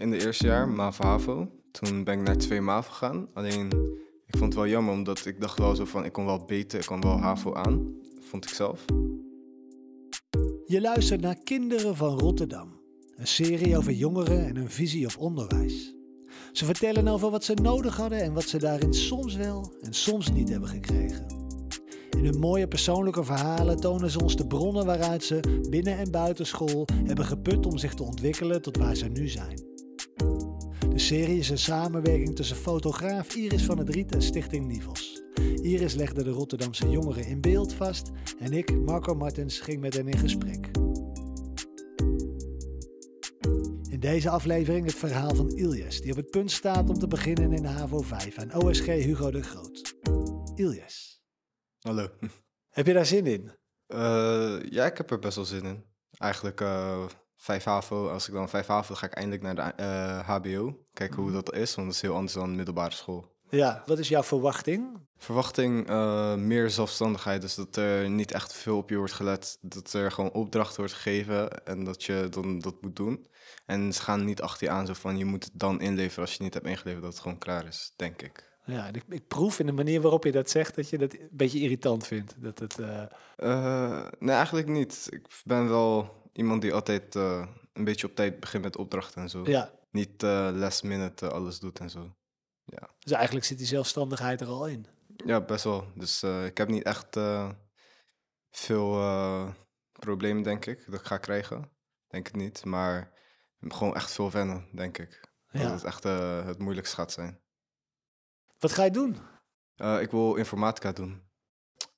in de eerste jaar, MAVO HAVO. Toen ben ik naar twee MAVO gegaan. Alleen, ik vond het wel jammer, omdat ik dacht wel zo van... ik kon wel beter, ik kon wel HAVO aan, vond ik zelf. Je luistert naar Kinderen van Rotterdam. Een serie over jongeren en hun visie op onderwijs. Ze vertellen over wat ze nodig hadden en wat ze daarin soms wel en soms niet hebben gekregen. In hun mooie persoonlijke verhalen tonen ze ons de bronnen waaruit ze binnen en buiten school hebben geput om zich te ontwikkelen tot waar ze nu zijn. De serie is een samenwerking tussen fotograaf Iris van het Riet en Stichting Nivels. Iris legde de Rotterdamse jongeren in beeld vast en ik, Marco Martens, ging met hen in gesprek. In deze aflevering het verhaal van Iljes, die op het punt staat om te beginnen in de HAVO 5 aan OSG Hugo de Groot. Iljes. Hallo. Heb je daar zin in? Uh, ja, ik heb er best wel zin in. Eigenlijk uh, 5 HAVO, als ik dan 5 HAVO ga ik eindelijk naar de uh, HBO. Kijken hoe dat is, want dat is heel anders dan middelbare school. Ja, wat is jouw verwachting? Verwachting uh, meer zelfstandigheid. Dus dat er niet echt veel op je wordt gelet. Dat er gewoon opdracht wordt gegeven en dat je dan dat moet doen. En ze gaan niet achter je aan zo van je moet het dan inleveren als je niet hebt ingeleverd dat het gewoon klaar is, denk ik. Ja, ik, ik proef in de manier waarop je dat zegt dat je dat een beetje irritant vindt. Dat het, uh... Uh, nee, eigenlijk niet. Ik ben wel iemand die altijd uh, een beetje op tijd begint met opdrachten en zo. Ja. Niet last minute alles doet en zo. Ja. Dus eigenlijk zit die zelfstandigheid er al in. Ja, best wel. Dus ik heb niet echt veel problemen, denk ik, dat ik ga krijgen. Denk het niet. Maar gewoon echt veel wennen, denk ik. Ja. Dat het echt het moeilijkste gaat zijn. Wat ga je doen? Uh, ik wil informatica doen.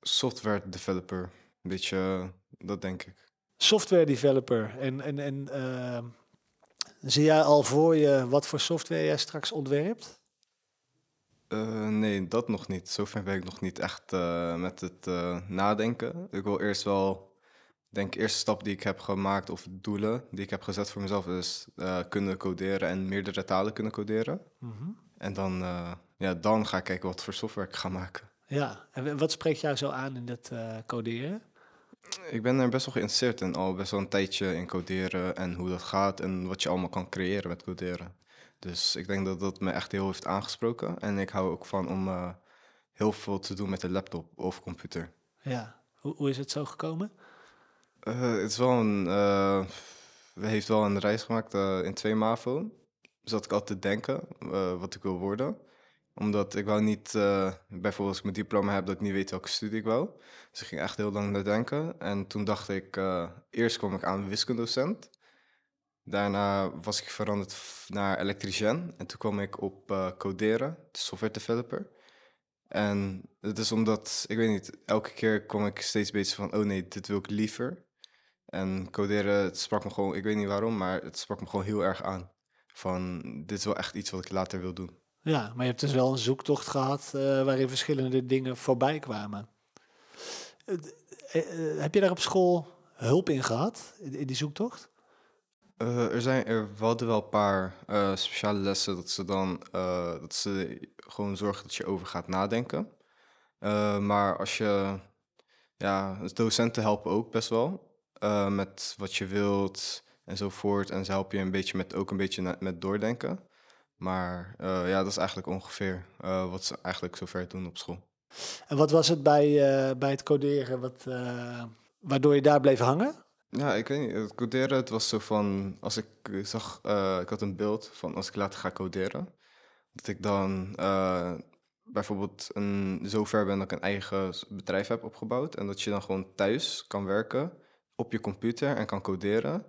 Software developer. Een beetje, uh, dat denk ik. Software developer. En, en, en uh, zie jij al voor je wat voor software jij straks ontwerpt? Uh, nee, dat nog niet. Zover ben ik nog niet echt met het nadenken. Ik wil eerst wel, denk eerste stap die ik heb gemaakt, of doelen die ik heb gezet voor mezelf, is kunnen coderen en meerdere talen kunnen coderen. Mm -hmm. En dan ja, dan ga ik kijken wat voor software ik ga maken. Ja, en wat spreekt jou zo aan in dat coderen? Ik ben er best wel geïnteresseerd in, al best wel een tijdje in coderen en hoe dat gaat en wat je allemaal kan creëren met coderen. Dus ik denk dat dat me echt heel heeft aangesproken. En ik hou ook van om uh, heel veel te doen met een laptop of computer. Ja, hoe, hoe is het zo gekomen? Uh, het is wel een, we heeft wel een reis gemaakt in twee MAVO. Zat ik altijd te denken wat ik wil worden omdat ik wou niet, uh, bijvoorbeeld mijn diploma heb, dat ik niet weet welke studie ik wou. Dus ik ging echt heel lang nadenken. En toen dacht ik, uh, eerst kwam ik aan wiskundocent. Daarna was ik veranderd naar elektricien. En toen kwam ik op uh, coderen, software developer. En het is omdat, ik weet niet, elke keer kwam ik steeds beter van, oh nee, dit wil ik liever. En coderen, het sprak me gewoon, ik weet niet waarom, maar het sprak me gewoon heel erg aan. Van, dit is wel echt iets wat ik later wil doen. Ja, maar je hebt dus wel een zoektocht gehad uh, waarin verschillende dingen voorbij kwamen. Uh, uh, heb je daar op school hulp in gehad, in, die zoektocht? er, zijn, er hadden wel een paar speciale lessen dat ze dan dat ze gewoon zorgen dat je over gaat nadenken. maar als je, ja, docenten helpen ook best wel met wat je wilt enzovoort. En ze helpen je een beetje met ook een beetje met doordenken. Maar uh, ja, dat is eigenlijk ongeveer uh, wat ze eigenlijk zover doen op school. En wat was het bij, uh, bij het coderen wat, waardoor je daar bleef hangen? Ja, ik weet niet. Het coderen, het was zo van... Als ik zag... ik had een beeld van als ik later ga coderen... Dat ik dan bijvoorbeeld een, zover ben dat ik een eigen bedrijf heb opgebouwd. En dat je dan gewoon thuis kan werken op je computer en kan coderen.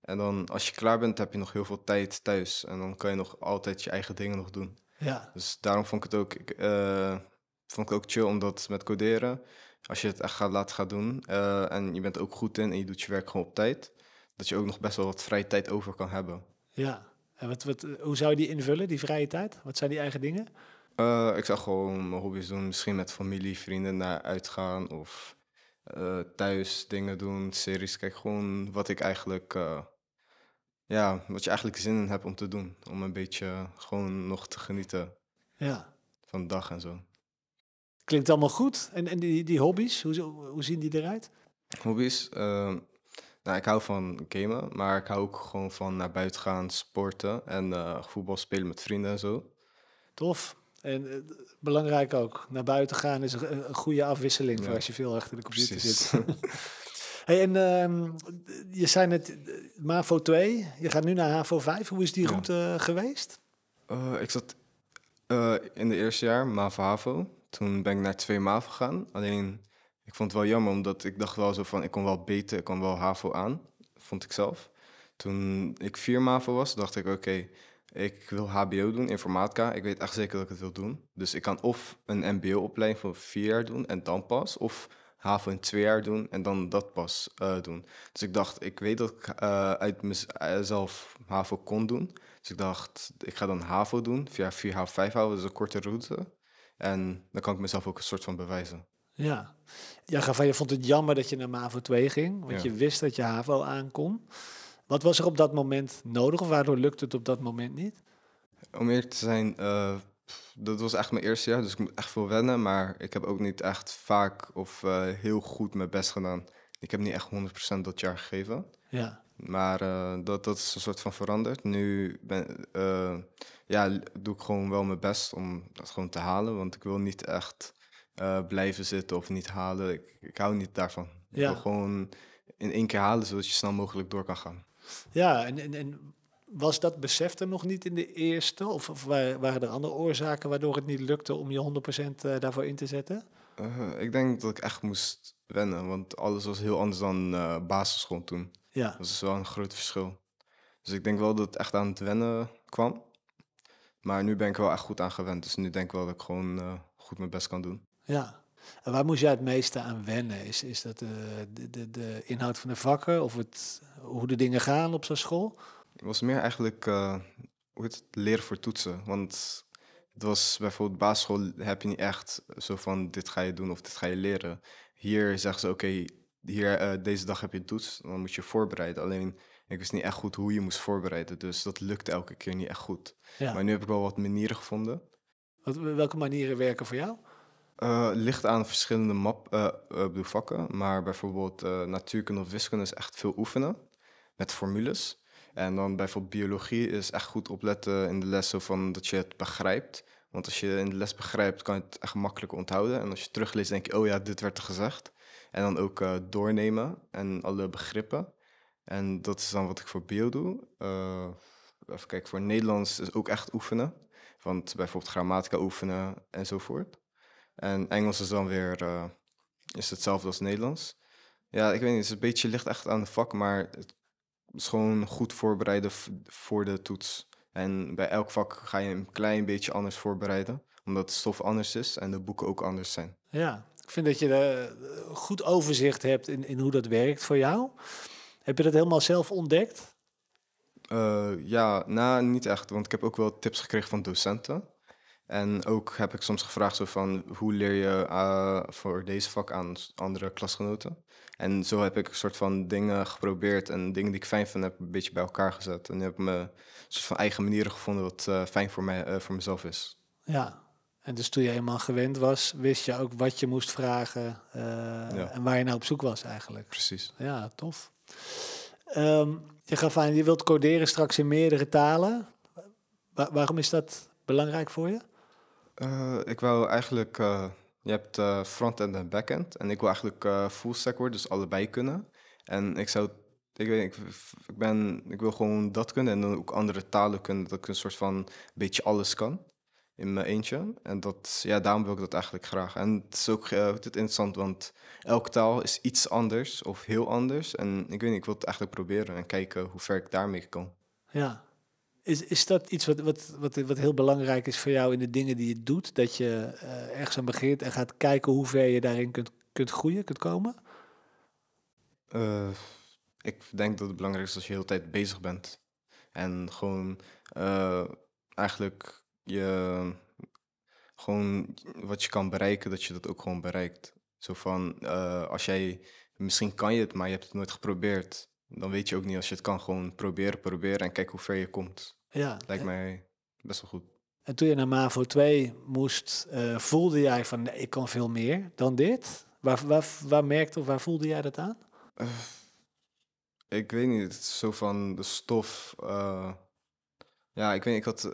En dan als je klaar bent, heb je nog heel veel tijd thuis. En dan kan je nog altijd je eigen dingen nog doen. Ja. Dus daarom vond ik het ook, ik, uh, vond ik ook chill, omdat met coderen, als je het echt gaat laten gaan doen uh, en je bent er ook goed in en je doet je werk gewoon op tijd, dat je ook nog best wel wat vrije tijd over kan hebben. Ja, en wat, wat, hoe zou je die invullen, die vrije tijd? Wat zijn die eigen dingen? Uh, ik zou gewoon mijn hobby's doen, misschien met familie, vrienden naar uitgaan of thuis dingen doen, series. Kijk, gewoon wat ik eigenlijk ja, wat je eigenlijk zin in hebt om te doen. Om een beetje gewoon nog te genieten ja. van de dag en zo. Klinkt allemaal goed. En, en die, die hobby's, hoe, hoe zien die eruit? Hobby's? Uh, Nou, ik hou van gamen, maar ik hou ook gewoon van naar buiten gaan, sporten en eh, voetbal spelen met vrienden en zo. Tof. En eh, belangrijk ook, naar buiten gaan is een, een goede afwisseling voor als je veel achter de computer Precies. zit. hey, en ehm, je zei net MAVO 2, je gaat nu naar HAVO 5. Hoe is die route eh, geweest? Eh, ik zat eh, in het eerste jaar, MAVO HAVO. Toen ben ik naar twee MAVO gegaan. Alleen, ik vond het wel jammer, omdat ik dacht wel zo van... ik kon wel beter, ik kon wel HAVO aan, vond ik zelf. Toen ik vier MAVO was, dacht ik, oké, ik wil HBO doen, informatica. Ik weet echt zeker dat ik het wil doen. Dus ik kan of een mbo-opleiding voor vier jaar doen en dan pas... of HAVO in twee jaar doen en dan dat pas eh, doen. Dus ik dacht, ik weet dat ik eh, uit mezelf HAVO kon doen... Dus ik dacht, ik ga dan HAVO doen, via 4 HAVO 5 HAVO, dat is een korte route. En dan kan ik mezelf ook een soort van bewijzen. Ja. Ja, je vond het jammer dat je naar MAVO 2 ging, want Ja. je wist dat je HAVO aankon. Wat was er op dat moment nodig of waardoor lukte het op dat moment niet? Om eerlijk te zijn, eh, pff, dat was echt mijn eerste jaar, dus ik moet echt veel wennen. Maar ik heb ook niet echt vaak of eh, heel goed mijn best gedaan. Ik heb niet echt 100% dat jaar gegeven. Ja, Maar eh, dat, dat is een soort van veranderd. Nu ben, eh, ja, doe ik gewoon wel mijn best om dat gewoon te halen. Want ik wil niet echt blijven zitten of niet halen. Ik, ik hou niet daarvan. Ik Ja. wil gewoon in één keer halen, zodat je snel mogelijk door kan gaan. ja en, en, en was dat besef er nog niet in de eerste? Of, of waren, er andere oorzaken waardoor het niet lukte om je 100% eh, daarvoor in te zetten? Eh, ik denk dat ik echt moest wennen, want alles was heel anders dan eh, basisschool toen. Ja, Dat is wel een groot verschil. Dus ik denk wel dat het echt aan het wennen kwam. Maar nu ben ik wel echt goed aan gewend. Dus nu denk ik wel dat ik gewoon goed mijn best kan doen. ja. En waar moest jij het meeste aan wennen? Is, is dat de, de, de, de inhoud van de vakken of het, hoe de dingen gaan op zo'n school? Het was meer eigenlijk eh, hoe heet het, leren voor toetsen. Want het was bijvoorbeeld basisschool heb je niet echt zo van dit ga je doen of dit ga je leren. Hier zeggen ze oké, hier eh, deze dag heb je een toets, dan moet je voorbereiden. Alleen ik wist niet echt goed hoe je moest voorbereiden, dus dat lukte elke keer niet echt goed. Ja. Maar nu heb ik wel wat manieren gevonden. Wat, welke manieren werken voor jou? Eh ligt aan verschillende map, bedoel vakken, maar bijvoorbeeld natuurkunde of wiskunde is echt veel oefenen met formules. En dan bijvoorbeeld biologie is echt goed opletten in de les, zo van dat je het begrijpt. Want als je in de les begrijpt, kan je het echt makkelijk onthouden. En als je terugleest, denk je, oh ja, dit werd er gezegd. En dan ook eh, doornemen en alle begrippen. En dat is dan wat ik voor bio doe. Eh, even kijken, voor Nederlands is ook echt oefenen. Want bijvoorbeeld grammatica oefenen enzovoort. En Engels is dan weer eh, is hetzelfde als Nederlands. Ja, ik weet niet, het is een beetje ligt echt aan de vak, maar het is gewoon goed voorbereiden voor de toets. En bij elk vak ga je een klein beetje anders voorbereiden, omdat de stof anders is en de boeken ook anders zijn. Ja, ik vind dat je eh, goed overzicht hebt in, in hoe dat werkt voor jou. Heb je dat helemaal zelf ontdekt? Eh, ja, nou, niet echt, want ik heb ook wel tips gekregen van docenten. En ook heb ik soms gevraagd zo van, hoe leer je eh, voor deze vak aan andere klasgenoten? En zo heb ik een soort van dingen geprobeerd en dingen die ik fijn vind, heb een beetje bij elkaar gezet. En nu heb ik me een soort van eigen manieren gevonden wat eh, fijn voor, mij, eh, voor mezelf is. Ja. En dus toen je eenmaal gewend was, wist je ook wat je moest vragen en waar je naar op zoek was eigenlijk. Precies. Ja, tof. Ehm, je gaf aan, je wilt coderen straks in meerdere talen. Wa- waarom is dat belangrijk voor je? Eh, ik wou eigenlijk, eh, je hebt eh front-end en back-end. En ik wil eigenlijk full stack worden, dus allebei kunnen. En ik zou, ik weet ik, ben, ik wil gewoon dat kunnen en dan ook andere talen kunnen. Dat ik een soort van beetje alles kan in mijn eentje. En dat, ja, daarom wil ik dat eigenlijk graag. En het is ook het interessant, want elke taal is iets anders of heel anders. En ik weet ik wil het eigenlijk proberen en kijken hoe ver ik daarmee kan. Ja. Is, is dat iets wat, wat, wat, wat heel belangrijk is voor jou in de dingen die je doet? Dat je eh, ergens aan begint en gaat kijken hoe ver je daarin kunt, kunt groeien, kunt komen? Eh, ik denk dat het belangrijk is als je de hele tijd bezig bent. En gewoon eh, eigenlijk je gewoon wat je kan bereiken, dat je dat ook gewoon bereikt. Zo van als jij misschien kan je het, maar je hebt het nooit geprobeerd, dan weet je ook niet als je het kan. Gewoon proberen, proberen en kijken hoe ver je komt. Ja. Lijkt mij best wel goed. En toen je naar MAVO 2 moest, eh, voelde jij van nee, ik kan veel meer dan dit? Waar, waar, waar merkte of waar voelde jij dat aan? Eh, Ik weet niet, het is zo van de stof. eh, ja, ik weet niet, ik had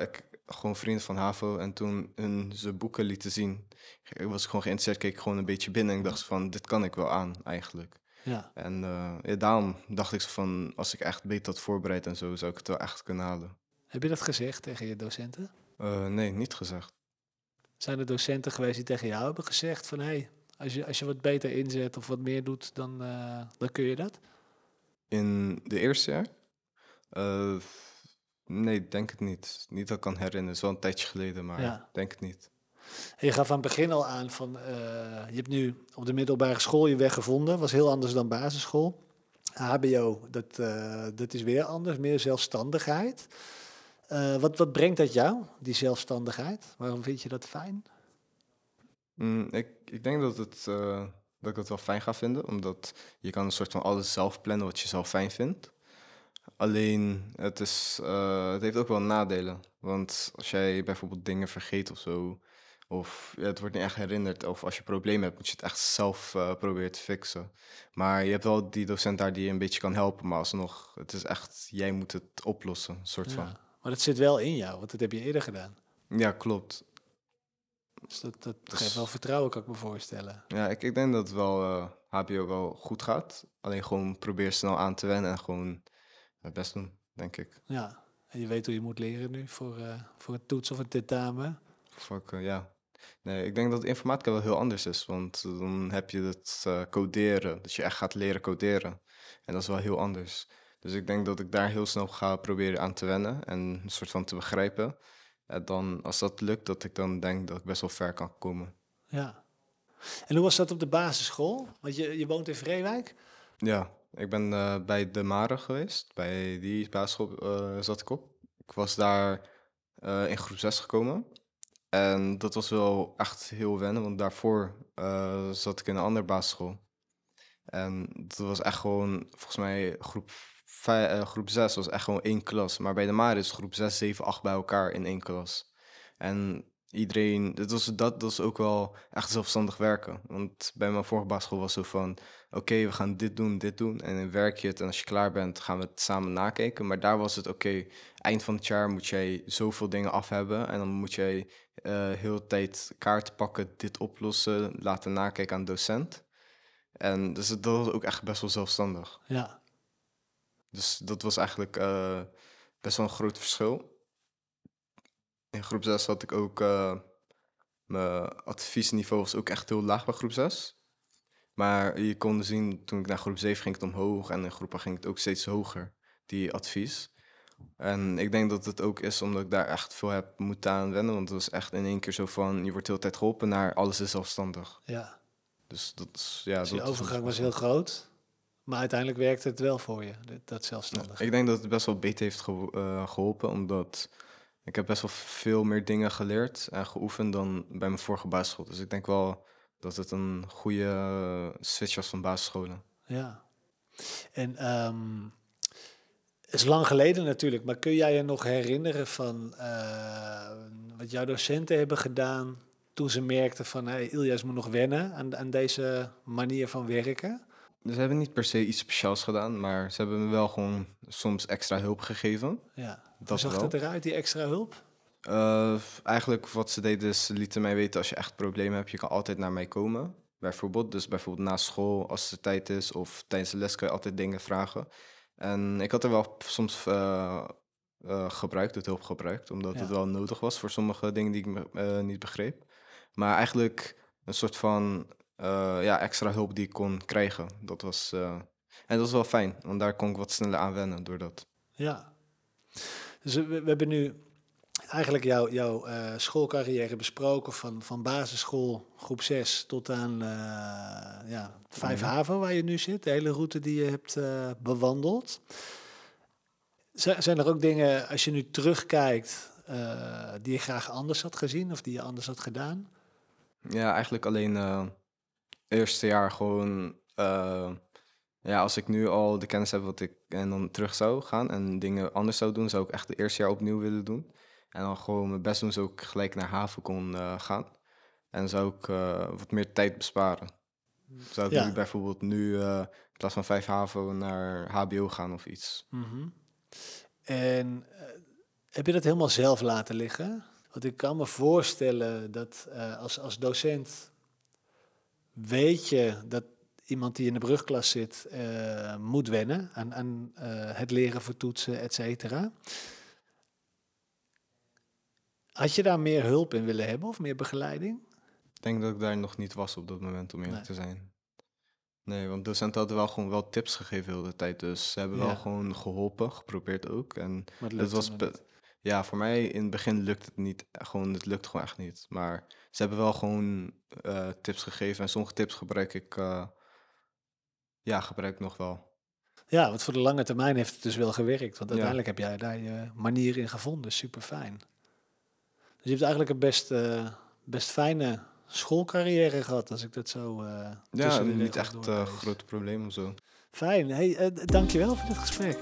ik, gewoon vrienden van HAVO en toen hun ze boeken lieten zien, ik was gewoon geïnteresseerd, keek ik gewoon een beetje binnen en ik dacht van, dit kan ik wel aan eigenlijk. Ja. En eh, ja, daarom dacht ik zo van, als ik echt beter had voorbereid en zo, zou ik het wel echt kunnen halen. Heb je dat gezegd tegen je docenten? Eh, nee, niet gezegd. Zijn er docenten geweest die tegen jou hebben gezegd van... hé, hey, als, je, als je wat beter inzet of wat meer doet, dan, eh, dan kun je dat? In de eerste jaar? Nee, denk het niet. Niet dat ik kan herinneren, het is wel een tijdje geleden, maar Ja. denk het niet. Je gaf aan het begin al aan van... eh, je hebt nu op de middelbare school je weg gevonden. Was heel anders dan basisschool. HBO, dat, eh, dat is weer anders. Meer zelfstandigheid. Eh, wat, wat brengt dat jou, die zelfstandigheid? Waarom vind je dat fijn? Mm, ik, ik denk dat, het, dat ik het wel fijn ga vinden, omdat je kan een soort van alles zelf plannen wat je zelf fijn vindt. Alleen, het, is, het heeft ook wel nadelen. Want als jij bijvoorbeeld dingen vergeet of zo, of ja, het wordt niet echt herinnerd, of als je problemen hebt, moet je het echt zelf eh, proberen te fixen. Maar je hebt wel die docent daar die je een beetje kan helpen, maar alsnog, het is echt, jij moet het oplossen, soort van. Maar dat zit wel in jou, want dat heb je eerder gedaan. Ja, klopt. Dus dat, dat Dus- geeft wel vertrouwen, kan ik me voorstellen. Ja, ik, ik denk dat het wel eh, HBO wel goed gaat. Alleen gewoon probeer snel aan te wennen en gewoon het best doen, denk ik. Ja, en je weet hoe je moet leren nu voor, eh, voor een toets of een tentamen. Fuck, ja. Nee, ik denk dat informatica wel heel anders is, want dan heb je het eh, coderen, dat je echt gaat leren coderen. En dat is wel heel anders. Dus ik denk dat ik daar heel snel ga proberen aan te wennen en een soort van te begrijpen. En dan, als dat lukt, dat ik dan denk dat ik best wel ver kan komen. Ja. En hoe was dat op de basisschool? Want je, je woont in Vreewijk? Ja, ik ben eh, bij De Mare geweest. Bij die basisschool eh, zat ik op. Ik was daar in groep 6 gekomen. En dat was wel echt heel wennen, want daarvoor eh, zat ik in een andere basisschool. En dat was echt gewoon, volgens mij, groep, vij- eh, groep 6 was echt gewoon één klas. Maar bij De Mare is groep 6, 7, 8 bij elkaar in één klas. En iedereen, dat was, dat, was ook wel echt zelfstandig werken. Want bij mijn vorige basisschool was het zo van, oké, we gaan dit doen, dit doen. En dan werk je het en als je klaar bent, gaan we het samen nakijken. Maar daar was het, oké, eind van het jaar moet jij zoveel dingen af hebben. En dan moet jij eh heel de tijd kaart pakken, dit oplossen, laten nakijken aan de docent. En dus dat was ook echt best wel zelfstandig. Ja. Dus dat was eigenlijk eh, best wel een groot verschil. In groep 6 had ik ook... eh, mijn adviesniveau was ook echt heel laag bij groep 6. Maar je kon zien, toen ik naar groep 7 ging het omhoog... en in groep 8 ging het ook steeds hoger, die advies. En ik denk dat het ook is omdat ik daar echt veel heb moeten aan wennen. Want het was echt in één keer zo van... je wordt de hele tijd geholpen naar alles is zelfstandig. ja. Dus dat is... Ja, Dus die is overgang was heel groot. Maar uiteindelijk werkte het wel voor je, dat, zelfstandig. Ik denk dat het best wel beter heeft eh, geholpen, omdat ik heb best wel veel meer dingen geleerd en geoefend dan bij mijn vorige basisschool. Dus ik denk wel dat het een goede eh, switch was van basisscholen. Ja. En het is lang geleden natuurlijk, maar kun jij je nog herinneren van eh, wat jouw docenten hebben gedaan toen ze merkten van hey, Ilias moet nog wennen aan, aan deze manier van werken? Ze hebben niet per se iets speciaals gedaan, maar ze hebben me wel gewoon soms extra hulp gegeven. Ja. Dat zag wel. het eruit, die extra hulp? Eh, eigenlijk wat ze deden is, ze lieten mij weten als je echt problemen hebt, je kan altijd naar mij komen. Bijvoorbeeld, dus bijvoorbeeld na school, als er tijd is, of tijdens de les kun je altijd dingen vragen. En ik had er wel soms eh, eh, gebruikt, het hulp gebruikt, omdat Ja. het wel nodig was voor sommige dingen die ik niet begreep. Maar eigenlijk een soort van ja, extra hulp die ik kon krijgen. Dat was, eh, en dat was wel fijn, want daar kon ik wat sneller aan wennen door dat. Ja. Dus we, we hebben nu eigenlijk jouw jouw eh, schoolcarrière besproken van, van basisschool, groep 6 tot aan eh ja, 5 Mhm. Waar je nu zit. De hele route die je hebt eh, bewandeld. Zijn er ook dingen, als je nu terugkijkt, eh, die je graag anders had gezien of die je anders had gedaan? Ja, eigenlijk alleen eh eerste jaar gewoon. eh, ja, als ik nu al de kennis heb wat ik en dan terug zou gaan en dingen anders zou doen, zou ik echt de eerste jaar opnieuw willen doen. En dan gewoon mijn best doen, zodat ik gelijk naar haven kon eh, gaan. En zou ik eh, wat meer tijd besparen. Zou ik Ja. nu bijvoorbeeld nu in plaats van 5 HAVO naar HBO gaan of iets? Mhm. En heb je dat helemaal zelf laten liggen? Want ik kan me voorstellen dat als, als docent weet je dat iemand die in de brugklas zit eh, moet wennen aan, aan eh, het leren voor toetsen, et cetera. Had je daar meer hulp in willen hebben of meer begeleiding? Ik denk dat ik daar nog niet was op dat moment, om eerlijk Nee. te zijn. Nee, want docenten hadden wel gewoon wel tips gegeven heel de hele tijd. Dus ze hebben Ja. wel gewoon geholpen, geprobeerd ook. En Maar het het Ja, voor mij in het begin lukt het niet. Gewoon, het lukt gewoon echt niet. Maar ze hebben wel gewoon eh, tips gegeven. En sommige tips gebruik ik... eh, ja, gebruik ik nog wel. Ja, want voor de lange termijn heeft het dus wel gewerkt. Want Ja. uiteindelijk heb jij daar je manier in gevonden. Super fijn. Dus je hebt eigenlijk een best, eh, best fijne schoolcarrière gehad, als ik dat zo. eh Ja, niet echt doorlees. grote probleem of zo. Fijn. Hey, dankjewel voor dit gesprek.